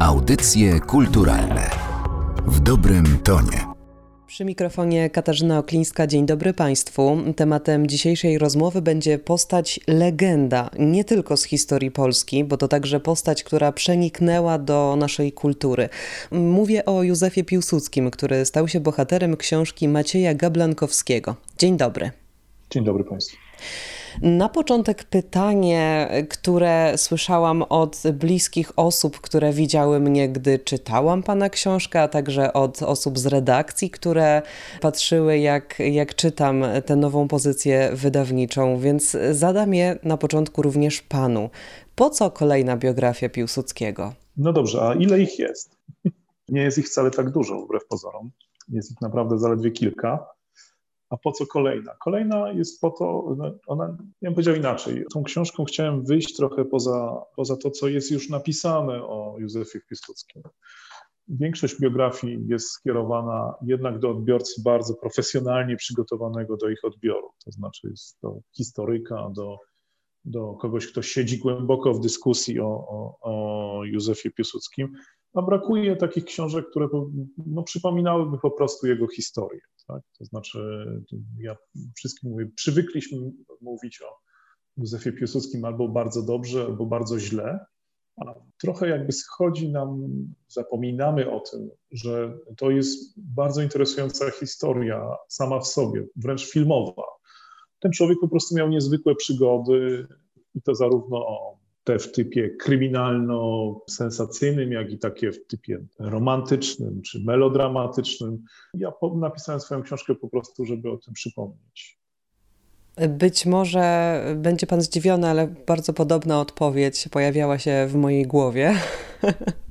Audycje kulturalne w dobrym tonie. Przy mikrofonie Katarzyna Oklińska. Dzień dobry Państwu. Tematem dzisiejszej rozmowy będzie postać legenda, nie tylko z historii Polski, bo to także postać, która przeniknęła do naszej kultury. Mówię o Józefie Piłsudskim, który stał się bohaterem książki Macieja Gablankowskiego. Dzień dobry. Dzień dobry Państwu. Na początek pytanie, które słyszałam od bliskich osób, które widziały mnie, gdy czytałam Pana książkę, a także od osób z redakcji, które patrzyły, jak, jak czytam tę nową pozycję wydawniczą, więc zadam je na początku również Panu. Po co kolejna biografia Piłsudskiego? No dobrze, a ile ich jest? Nie jest ich wcale tak dużo, wbrew pozorom. Jest ich naprawdę zaledwie kilka. A po co kolejna? Kolejna jest po to, no, ona, ja bym powiedział inaczej, tą książką chciałem wyjść trochę poza, poza to, co jest już napisane o Józefie Piłsudskim. Większość biografii jest skierowana jednak do odbiorcy bardzo profesjonalnie przygotowanego do ich odbioru, to znaczy jest to historyka, do, do kogoś, kto siedzi głęboko w dyskusji o, o, o Józefie Piłsudskim, a brakuje takich książek, które no, przypominałyby po prostu jego historię. Tak? To znaczy, ja wszystkim mówię, przywykliśmy mówić o Józefie Piłsudskim albo bardzo dobrze, albo bardzo źle, a trochę jakby schodzi nam, zapominamy o tym, że to jest bardzo interesująca historia sama w sobie, wręcz filmowa. Ten człowiek po prostu miał niezwykłe przygody i to zarówno o te w typie kryminalno-sensacyjnym, jak i takie w typie romantycznym czy melodramatycznym. Ja napisałem swoją książkę po prostu, żeby o tym przypomnieć. Być może będzie Pan zdziwiony, ale bardzo podobna odpowiedź pojawiała się w mojej głowie.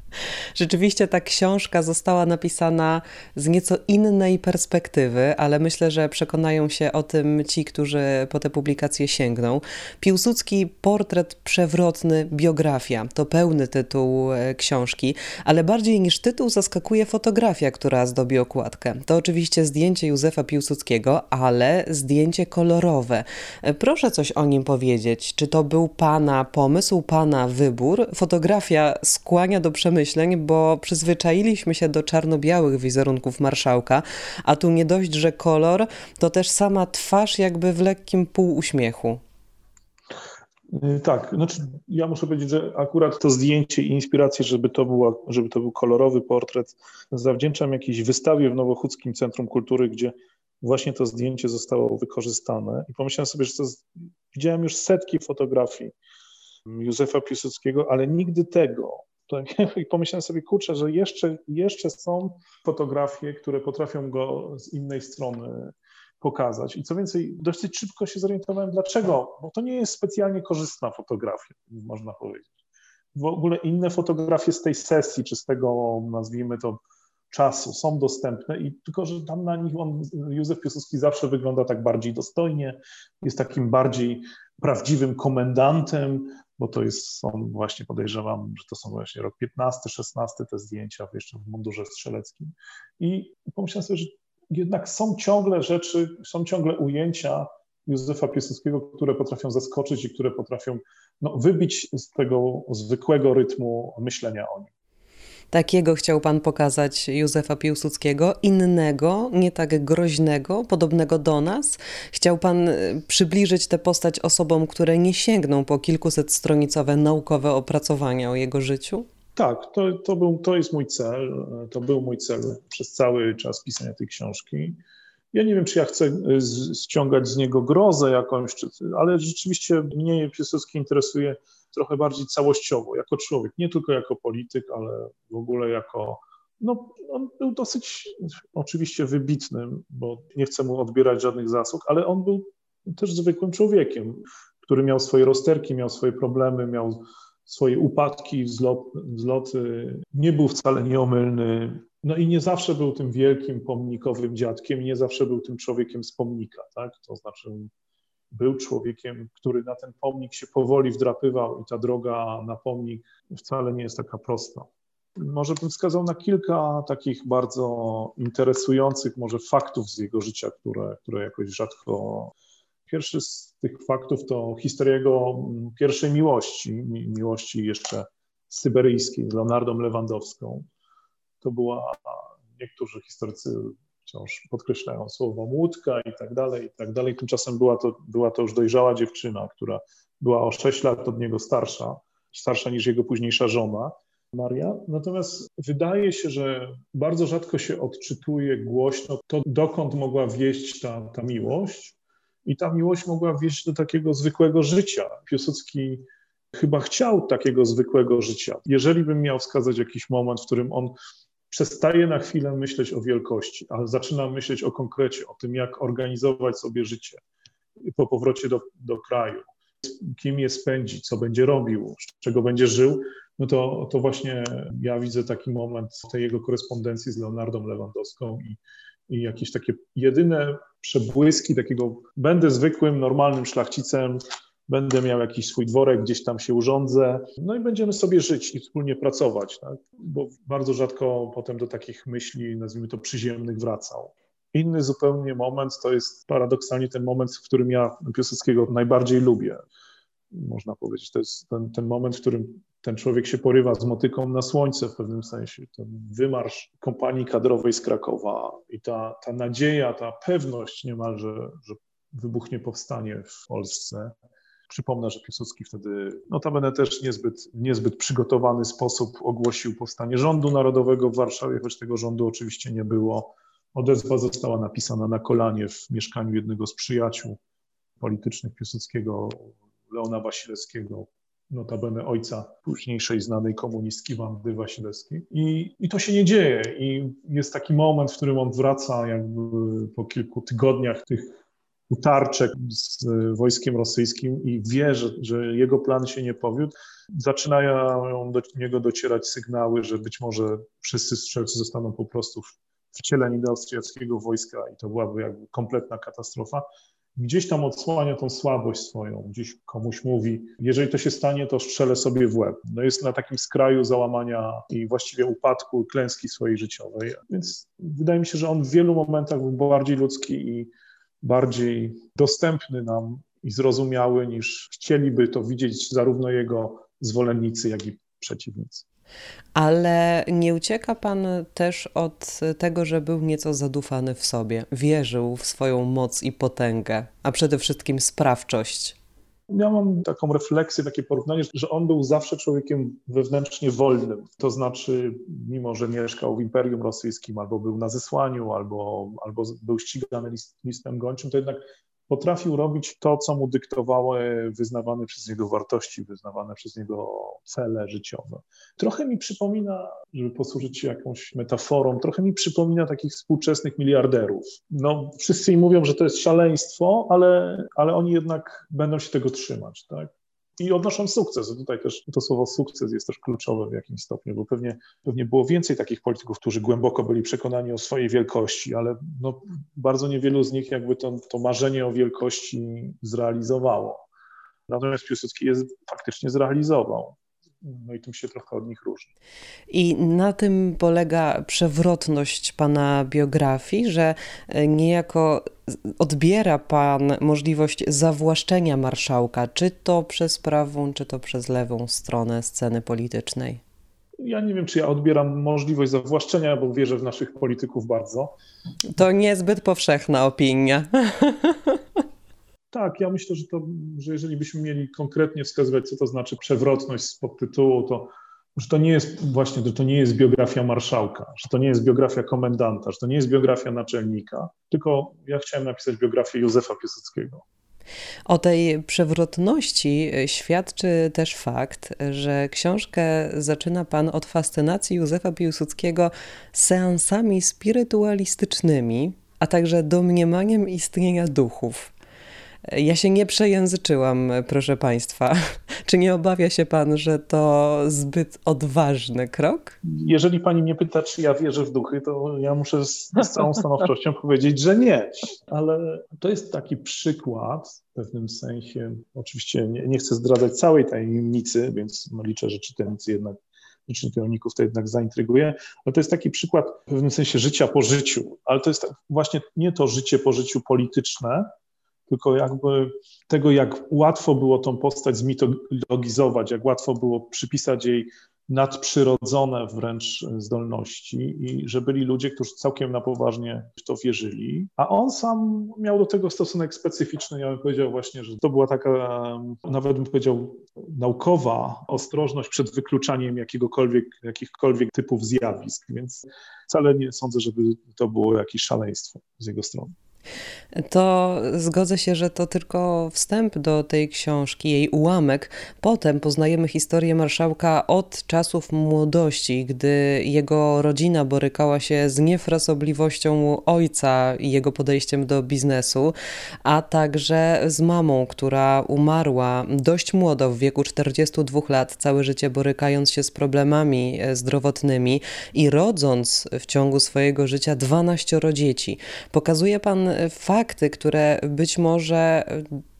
Rzeczywiście ta książka została napisana z nieco innej perspektywy, ale myślę, że przekonają się o tym ci, którzy po tę publikację sięgną. Piłsudski Portret przewrotny, biografia to pełny tytuł e, książki, ale bardziej niż tytuł zaskakuje fotografia, która zdobi okładkę. To oczywiście zdjęcie Józefa Piłsudskiego, ale zdjęcie kolorowe. E, proszę coś o nim powiedzieć. Czy to był Pana pomysł, Pana wybór? Fotografia skłania do przemyślenia przemyśleń, bo przyzwyczailiśmy się do czarno-białych wizerunków marszałka, a tu nie dość, że kolor, to też sama twarz jakby w lekkim półuśmiechu. Y, tak, znaczy ja muszę powiedzieć, że akurat to zdjęcie i inspirację, żeby to, była, żeby to był kolorowy portret, zawdzięczam jakiejś wystawie w Nowochódzkim Centrum Kultury, gdzie właśnie to zdjęcie zostało wykorzystane. I pomyślałem sobie, że to widziałem już setki fotografii Józefa Piłsudskiego, ale nigdy tego, to, I pomyślałem sobie, kurczę, że jeszcze, jeszcze są fotografie, które potrafią go z innej strony pokazać. I co więcej, dosyć szybko się zorientowałem, dlaczego, bo to nie jest specjalnie korzystna fotografia, można powiedzieć. W ogóle inne fotografie z tej sesji, czy z tego, nazwijmy to, czasu są dostępne i tylko, że tam na nich on, Józef Piłsudski zawsze wygląda tak bardziej dostojnie, jest takim bardziej prawdziwym komendantem, bo to jest, są właśnie, podejrzewam, że to są właśnie rok 15, 16 te zdjęcia, jeszcze w mundurze strzeleckim. I pomyślałem sobie, że jednak są ciągle rzeczy, są ciągle ujęcia Józefa Piłsudskiego, które potrafią zaskoczyć i które potrafią no, wybić z tego zwykłego rytmu myślenia o nim. Takiego chciał pan pokazać Józefa Piłsudskiego, innego, nie tak groźnego, podobnego do nas. Chciał pan y, przybliżyć tę postać osobom, które nie sięgną po kilkuset stronicowe naukowe opracowania o jego życiu? Tak, to, to, był, to jest mój cel. To był mój cel przez cały czas pisania tej książki. Ja nie wiem, czy ja chcę y, ściągać z niego grozę jakąś, czy, ale rzeczywiście mnie Piłsudski interesuje trochę bardziej całościowo, jako człowiek, nie tylko jako polityk, ale w ogóle jako. No, on był dosyć oczywiście wybitnym, bo nie chcę mu odbierać żadnych zasług, ale on był też zwykłym człowiekiem, który miał swoje rozterki, miał swoje problemy, miał swoje upadki, wzlot, wzloty. Nie był wcale nieomylny. No i nie zawsze był tym wielkim pomnikowym dziadkiem, nie zawsze był tym człowiekiem z pomnika, tak? To znaczy był człowiekiem, który na ten pomnik się powoli wdrapywał i ta droga na pomnik wcale nie jest taka prosta. Może bym wskazał na kilka takich bardzo interesujących może faktów z jego życia, które, które jakoś rzadko. Pierwszy z tych faktów to historia jego pierwszej miłości, miłości jeszcze syberyjskiej z Leonardą Lewandowską. To była, niektórzy historycy wciąż podkreślają słowo młódka i tak dalej, i tak dalej. Tymczasem była to, była to już dojrzała dziewczyna, która była o 6 lat od niego starsza, starsza niż jego późniejsza żona. Maria. Natomiast wydaje się, że bardzo rzadko się odczytuje głośno to, dokąd mogła wieść ta, ta miłość. I ta miłość mogła wieść do takiego zwykłego życia. Piłsudski chyba chciał takiego zwykłego życia. Jeżeli bym miał wskazać jakiś moment, w którym on przestaje na chwilę myśleć o wielkości, ale zaczyna myśleć o konkrecie, o tym, jak organizować sobie życie po powrocie do, do kraju, kim je spędzi, co będzie robił, z czego będzie żył, no to, to właśnie ja widzę taki moment tej jego korespondencji z Leonardą Lewandowską i, i jakieś takie jedyne przebłyski takiego, będę zwykłym, normalnym szlachcicem, będę miał jakiś swój dworek, gdzieś tam się urządzę, no i będziemy sobie żyć i wspólnie pracować, tak? bo bardzo rzadko potem do takich myśli, nazwijmy to przyziemnych, wracał. Inny zupełnie moment to jest paradoksalnie ten moment, w którym ja Piłsudskiego najbardziej lubię. Można powiedzieć, to jest ten, ten moment, w którym ten człowiek się porywa z motyką na słońce w pewnym sensie. Ten wymarsz kompanii kadrowej z Krakowa i ta, ta nadzieja, ta pewność niemalże, że wybuchnie powstanie w Polsce. Przypomnę, że Piłsudski wtedy, notabene też niezbyt, niezbyt przygotowany sposób ogłosił powstanie rządu narodowego w Warszawie, choć tego rządu oczywiście nie było. Odezwa została napisana na kolanie w mieszkaniu jednego z przyjaciół politycznych Piłsudskiego, Leona Wasilewskiego, notabene ojca późniejszej znanej komunistki Wandy Wasilewskiej. I, I to się nie dzieje. I jest taki moment, w którym on wraca jakby po kilku tygodniach tych utarczek z wojskiem rosyjskim i wie, że, że jego plan się nie powiódł. Zaczynają do niego docierać sygnały, że być może wszyscy strzelcy zostaną po prostu wcieleni do austriackiego wojska i to byłaby jakby kompletna katastrofa gdzieś tam odsłania tą słabość swoją, gdzieś komuś mówi, jeżeli to się stanie, to strzelę sobie w łeb. No jest na takim skraju załamania i właściwie upadku, klęski swojej życiowej. Więc wydaje mi się, że on w wielu momentach był bardziej ludzki i bardziej dostępny nam i zrozumiały niż chcieliby to widzieć zarówno jego zwolennicy, jak i przeciwnicy. Ale nie ucieka pan też od tego, że był nieco zadufany w sobie, wierzył w swoją moc i potęgę, a przede wszystkim sprawczość. Ja mam taką refleksję, takie porównanie, że on był zawsze człowiekiem wewnętrznie wolnym. To znaczy, mimo że mieszkał w Imperium Rosyjskim, albo był na zesłaniu, albo, albo był ścigany list, listem gończym, to jednak potrafił robić to, co mu dyktowały wyznawane przez niego wartości, wyznawane przez niego cele życiowe. Trochę mi przypomina, żeby posłużyć się jakąś metaforą, trochę mi przypomina takich współczesnych miliarderów. No, wszyscy im mówią, że to jest szaleństwo, ale, ale oni jednak będą się tego trzymać, tak? I odnoszą sukces. Tutaj też to słowo sukces jest też kluczowe w jakimś stopniu, bo pewnie, pewnie było więcej takich polityków, którzy głęboko byli przekonani o swojej wielkości, ale no, bardzo niewielu z nich jakby to, to marzenie o wielkości zrealizowało. Natomiast Piłsudski je faktycznie zrealizował. No i tym się trochę od nich różni. I na tym polega przewrotność pana biografii, że e, niejako odbiera pan możliwość zawłaszczenia marszałka, czy to przez prawą, czy to przez lewą stronę sceny politycznej? Ja nie wiem, czy ja odbieram możliwość zawłaszczenia, bo wierzę w naszych polityków bardzo. To niezbyt powszechna opinia. Tak, ja myślę, że, to, że jeżeli byśmy mieli konkretnie wskazywać, co to znaczy przewrotność z podtytułu, to że to nie jest właśnie, że to nie jest biografia marszałka, że to nie jest biografia komendanta, że to nie jest biografia naczelnika, tylko ja chciałem napisać biografię Józefa Piłsudskiego. O tej przewrotności świadczy też fakt, że książkę zaczyna pan od fascynacji Józefa Piłsudskiego seansami spirytualistycznymi, a także domniemaniem istnienia duchów. Ja się nie przejęzyczyłam, proszę Państwa. Czy nie obawia się Pan, że to zbyt odważny krok? Jeżeli Pani mnie pyta, czy ja wierzę w duchy, to ja muszę z, z całą stanowczością powiedzieć, że nie. Ale to jest taki przykład w pewnym sensie. Oczywiście nie, nie chcę zdradzać całej tajemnicy, więc liczę, że czytelnicy jednak czytelników to jednak zaintryguje, ale to jest taki przykład w pewnym sensie życia po życiu, ale to jest tak właśnie nie to życie po życiu polityczne, tylko jakby tego, jak łatwo było tą postać zmitologizować, jak łatwo było przypisać jej nadprzyrodzone wręcz zdolności i że byli ludzie, którzy całkiem na poważnie w to wierzyli, a on sam miał do tego stosunek specyficzny. Ja bym powiedział właśnie, że to była taka, nawet bym powiedział, naukowa ostrożność przed wykluczaniem jakiegokolwiek, jakichkolwiek typów zjawisk, więc wcale nie sądzę, żeby to było jakieś szaleństwo z jego strony to zgodzę się, że to tylko wstęp do tej książki, jej ułamek. Potem poznajemy historię marszałka od czasów młodości, gdy jego rodzina borykała się z niefrasobliwością ojca i jego podejściem do biznesu, a także z mamą, która umarła dość młodo, w wieku 42 lat, całe życie borykając się z problemami zdrowotnymi i rodząc w ciągu swojego życia 12 dzieci. Pokazuje pan fakty, które być może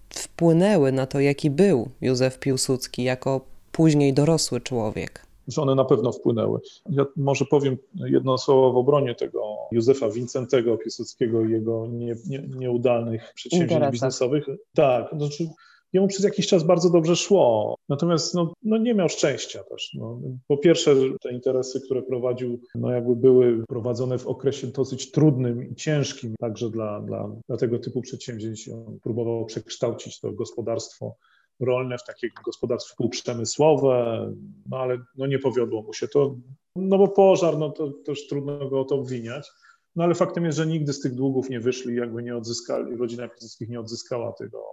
wpłynęły na to, jaki był Józef Piłsudski jako później dorosły człowiek? Że one na pewno wpłynęły. Ja może powiem jedno słowo w obronie tego Józefa Wincentego Piłsudskiego i jego nie, nie, nieudalnych przedsięwzięć biznesowych. Tak, znaczy jemu przez jakiś czas bardzo dobrze szło. Natomiast no, no nie miał szczęścia też. No. Po pierwsze, te interesy, które prowadził, no jakby były prowadzone w okresie dosyć trudnym i ciężkim, także dla, dla, dla tego typu przedsięwzięć. On próbował przekształcić to gospodarstwo rolne w takie gospodarstwo półprzemysłowe, no ale no nie powiodło mu się to, no bo pożar, no to też trudno go o to obwiniać. No ale faktem jest, że nigdy z tych długów nie wyszli, jakby nie odzyskali, rodzina Piłsudskich nie odzyskała tego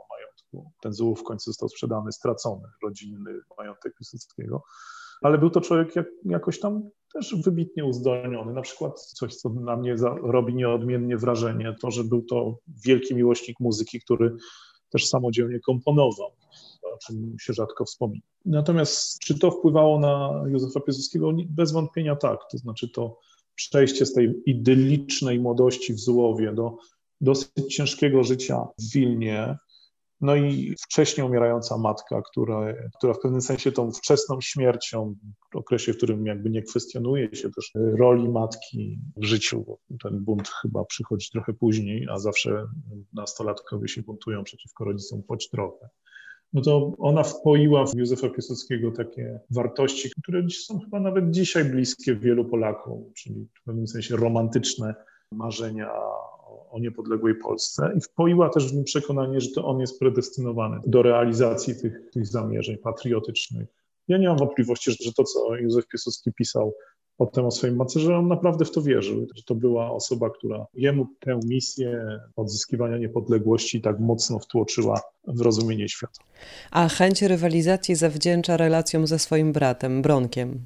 ten ZUł w końcu został sprzedany, stracony, rodzinny majątek Piłsudskiego. Ale był to człowiek jak, jakoś tam też wybitnie uzdolniony. Na przykład coś, co na mnie robi nieodmiennie wrażenie, to, że był to wielki miłośnik muzyki, który też samodzielnie komponował, o czym się rzadko wspomina. Natomiast czy to wpływało na Józefa Piłsudskiego? Bez wątpienia tak. To znaczy to przejście z tej idyllicznej młodości w Zułowie do dosyć ciężkiego życia w Wilnie, no i wcześniej umierająca matka, która, która w pewnym sensie tą wczesną śmiercią, w okresie, w którym jakby nie kwestionuje się też roli matki w życiu, ten bunt chyba przychodzi trochę później, a zawsze nastolatkowie się buntują przeciwko rodzicom choć trochę. No to ona wpoiła w Józefa Piłsudskiego takie wartości, które są chyba nawet dzisiaj bliskie wielu Polakom, czyli w pewnym sensie romantyczne marzenia o niepodległej Polsce i wpoiła też w nim przekonanie, że to on jest predestynowany do realizacji tych, tych zamierzeń patriotycznych. Ja nie mam wątpliwości, że to, co Józef Piłsudski pisał potem o swoim matce, że on naprawdę w to wierzył, że to była osoba, która jemu tę misję odzyskiwania niepodległości tak mocno wtłoczyła w rozumienie świata. A chęć rywalizacji zawdzięcza relacjom ze swoim bratem, Bronkiem.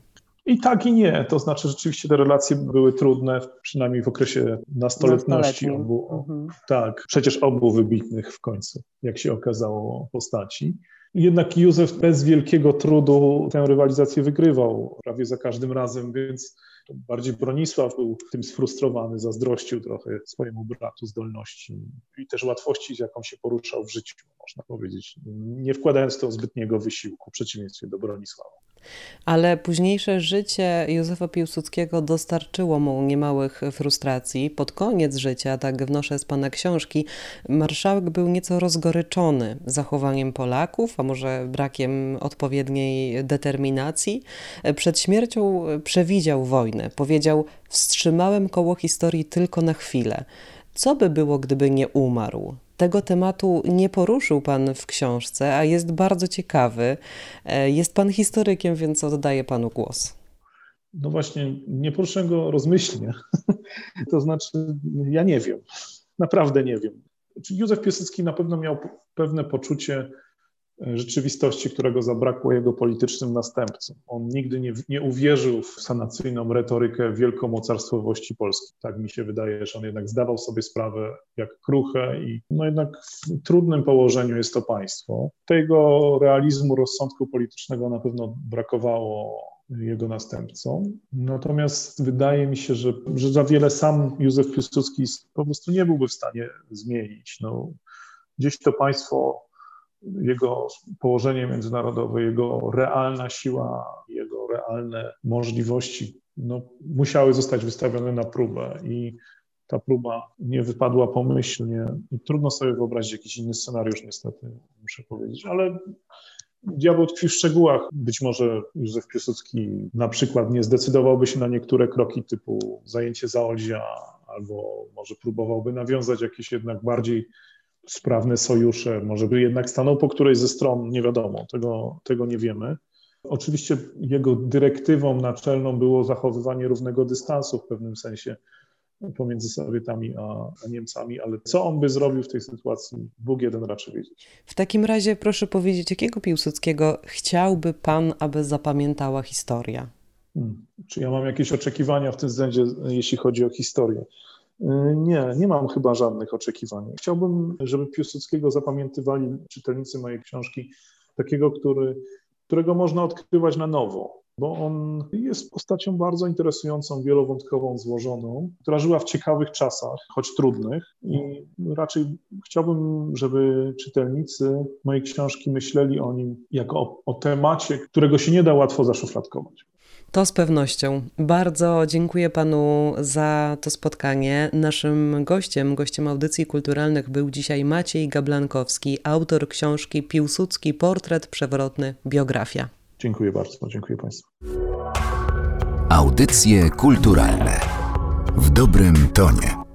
I tak i nie. To znaczy, rzeczywiście te relacje były trudne, przynajmniej w okresie nastoletności obu. Mhm. Tak, przecież obu wybitnych w końcu, jak się okazało, postaci. Jednak Józef bez wielkiego trudu tę rywalizację wygrywał prawie za każdym razem, więc bardziej Bronisław był tym sfrustrowany, zazdrościł trochę swojemu bratu zdolności i też łatwości, z jaką się poruszał w życiu, można powiedzieć, nie wkładając to zbytniego wysiłku, w przeciwieństwie do Bronisława. Ale późniejsze życie Józefa Piłsudskiego dostarczyło mu niemałych frustracji. Pod koniec życia, tak wnoszę z pana książki, marszałek był nieco rozgoryczony zachowaniem Polaków, a może brakiem odpowiedniej determinacji. Przed śmiercią przewidział wojnę. Powiedział: Wstrzymałem koło historii tylko na chwilę. Co by było, gdyby nie umarł? Tego tematu nie poruszył Pan w książce, a jest bardzo ciekawy. E, jest Pan historykiem, więc oddaję Panu głos. No właśnie, nie poruszyłem go rozmyślnie. to znaczy, ja nie wiem. Naprawdę nie wiem. Józef Piłsudski na pewno miał pewne poczucie rzeczywistości, którego zabrakło jego politycznym następcom. On nigdy nie, nie uwierzył w sanacyjną retorykę wielkomocarstwowości Polski. Tak mi się wydaje, że on jednak zdawał sobie sprawę, jak kruche i no jednak w trudnym położeniu jest to państwo. Tego realizmu, rozsądku politycznego na pewno brakowało jego następcom. Natomiast wydaje mi się, że, że za wiele sam Józef Piłsudski po prostu nie byłby w stanie zmienić. No, gdzieś to państwo jego położenie międzynarodowe, jego realna siła, jego realne możliwości no, musiały zostać wystawione na próbę i ta próba nie wypadła pomyślnie. Trudno sobie wyobrazić jakiś inny scenariusz, niestety, muszę powiedzieć, ale Diabeł tkwi w szczegółach. Być może Józef Piłsudski na przykład nie zdecydowałby się na niektóre kroki typu zajęcie Zaolzia, albo może próbowałby nawiązać jakieś jednak bardziej sprawne sojusze, może by jednak stanął po którejś ze stron, nie wiadomo, tego, tego nie wiemy. Oczywiście jego dyrektywą naczelną było zachowywanie równego dystansu w pewnym sensie pomiędzy Sowietami a, a, Niemcami, ale co on by zrobił w tej sytuacji, Bóg jeden raczej wiedzieć. W takim razie proszę powiedzieć, jakiego Piłsudskiego chciałby pan, aby zapamiętała historia? Hmm. Czy ja mam jakieś oczekiwania w tym względzie, jeśli chodzi o historię? Y, nie, nie mam chyba żadnych oczekiwań. Chciałbym, żeby Piłsudskiego zapamiętywali czytelnicy mojej książki, takiego, który, którego można odkrywać na nowo, bo on jest postacią bardzo interesującą, wielowątkową, złożoną, która żyła w ciekawych czasach, choć trudnych i raczej chciałbym, żeby czytelnicy mojej książki myśleli o nim jako o, o temacie, którego się nie da łatwo zaszufladkować. To z pewnością. Bardzo dziękuję panu za to spotkanie. Naszym gościem, gościem audycji kulturalnych był dzisiaj Maciej Gablankowski, autor książki Piłsudski Portret Przewrotny Biografia. Dziękuję bardzo, dziękuję państwu. Audycje kulturalne w dobrym tonie.